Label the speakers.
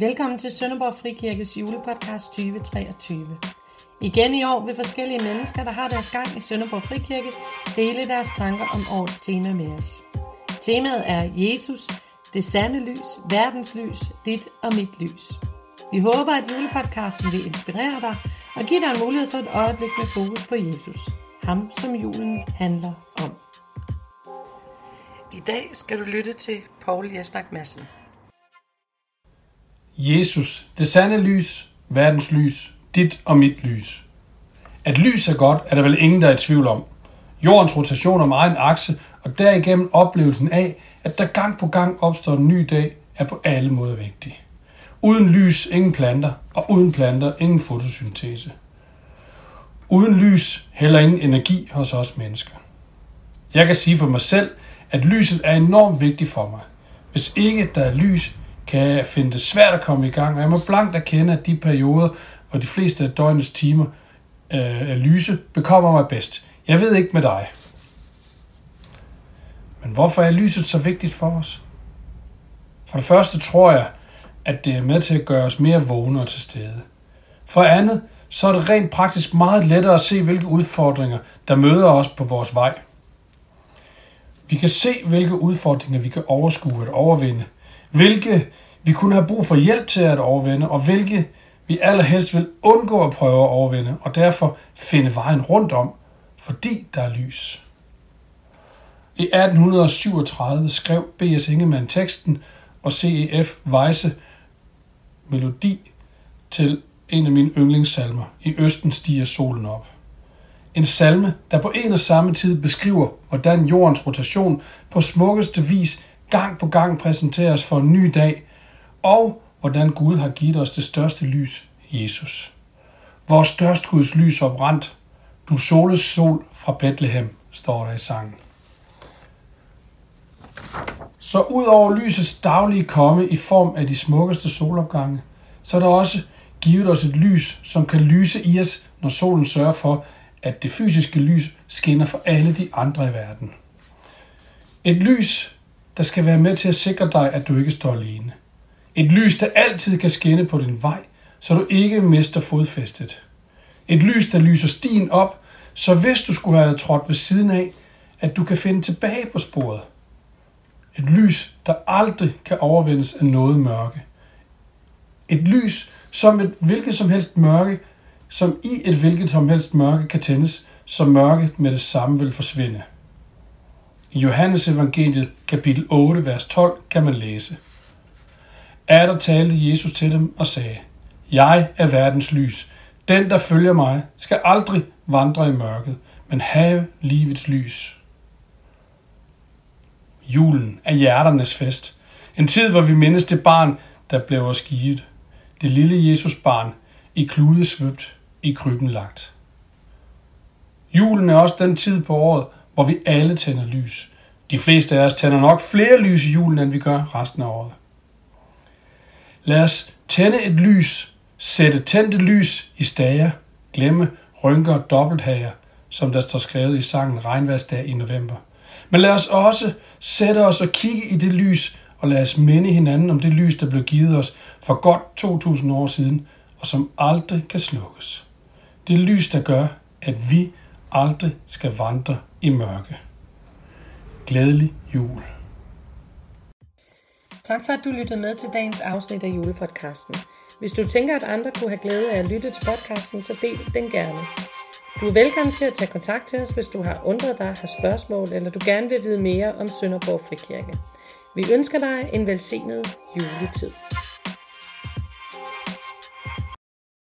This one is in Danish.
Speaker 1: Velkommen til Sønderborg Frikirkes julepodcast 2023. Igen i år vil forskellige mennesker, der har deres gang i Sønderborg Frikirke, dele deres tanker om årets tema med os. Temaet er Jesus, det sande lys, verdens lys, dit og mit lys. Vi håber, at julepodcasten vil inspirere dig og give dig en mulighed for et øjeblik med fokus på Jesus, ham som julen handler om. I dag skal du lytte til Paul Jesnak Madsen.
Speaker 2: Jesus, det sande lys, verdens lys, dit og mit lys. At lys er godt, er der vel ingen, der er i tvivl om. Jordens rotation om egen akse, og derigennem oplevelsen af, at der gang på gang opstår en ny dag, er på alle måder vigtig. Uden lys ingen planter, og uden planter ingen fotosyntese. Uden lys heller ingen energi hos os mennesker. Jeg kan sige for mig selv, at lyset er enormt vigtigt for mig. Hvis ikke der er lys, kan jeg finde det svært at komme i gang, og jeg må blankt erkende, at de perioder, hvor de fleste af døgnets timer øh, er lyse, bekommer mig bedst. Jeg ved ikke med dig. Men hvorfor er lyset så vigtigt for os? For det første tror jeg, at det er med til at gøre os mere vågne og til stede. For andet, så er det rent praktisk meget lettere at se, hvilke udfordringer, der møder os på vores vej. Vi kan se, hvilke udfordringer vi kan overskue at overvinde, hvilke vi kunne have brug for hjælp til at overvinde, og hvilke vi allerhelst vil undgå at prøve at overvinde, og derfor finde vejen rundt om, fordi der er lys. I 1837 skrev B.S. Ingemann teksten, og C.E.F. Weisse melodi til en af mine yndlingssalmer, I Østen stiger solen op. En salme, der på en og samme tid beskriver, hvordan jordens rotation på smukkeste vis gang på gang præsenteres for en ny dag, og hvordan Gud har givet os det største lys, Jesus. Vores største Guds lys oprandt, du soles sol fra Bethlehem, står der i sangen. Så ud over lysets daglige komme i form af de smukkeste solopgange, så er der også givet os et lys, som kan lyse i os, når solen sørger for, at det fysiske lys skinner for alle de andre i verden. Et lys, der skal være med til at sikre dig, at du ikke står alene. Et lys, der altid kan skinne på din vej, så du ikke mister fodfæstet. Et lys, der lyser stien op, så hvis du skulle have trådt ved siden af, at du kan finde tilbage på sporet. Et lys, der aldrig kan overvindes af noget mørke. Et lys, som et hvilket som helst mørke, som i et hvilket som helst mørke kan tændes, så mørket med det samme vil forsvinde. I Johannes evangeliet kapitel 8, vers 12 kan man læse. Er der talte Jesus til dem og sagde, Jeg er verdens lys. Den, der følger mig, skal aldrig vandre i mørket, men have livets lys. Julen er hjerternes fest. En tid, hvor vi mindes det barn, der blev os givet. Det lille Jesus barn, i klude svøbt, i krybben lagt. Julen er også den tid på året, hvor vi alle tænder lys. De fleste af os tænder nok flere lys i julen, end vi gør resten af året. Lad os tænde et lys, sætte tændte lys i stager, glemme rynker og dobbelthager, som der står skrevet i sangen Regnværsdag i november. Men lad os også sætte os og kigge i det lys, og lad os minde hinanden om det lys, der blev givet os for godt 2000 år siden, og som aldrig kan slukkes. Det lys, der gør, at vi aldrig skal vandre i mørke. Glædelig jul.
Speaker 1: Tak for, at du lyttede med til dagens afsnit af julepodcasten. Hvis du tænker, at andre kunne have glæde af at lytte til podcasten, så del den gerne. Du er velkommen til at tage kontakt til os, hvis du har undret dig, har spørgsmål, eller du gerne vil vide mere om Sønderborg Frikirke. Vi ønsker dig en velsignet juletid.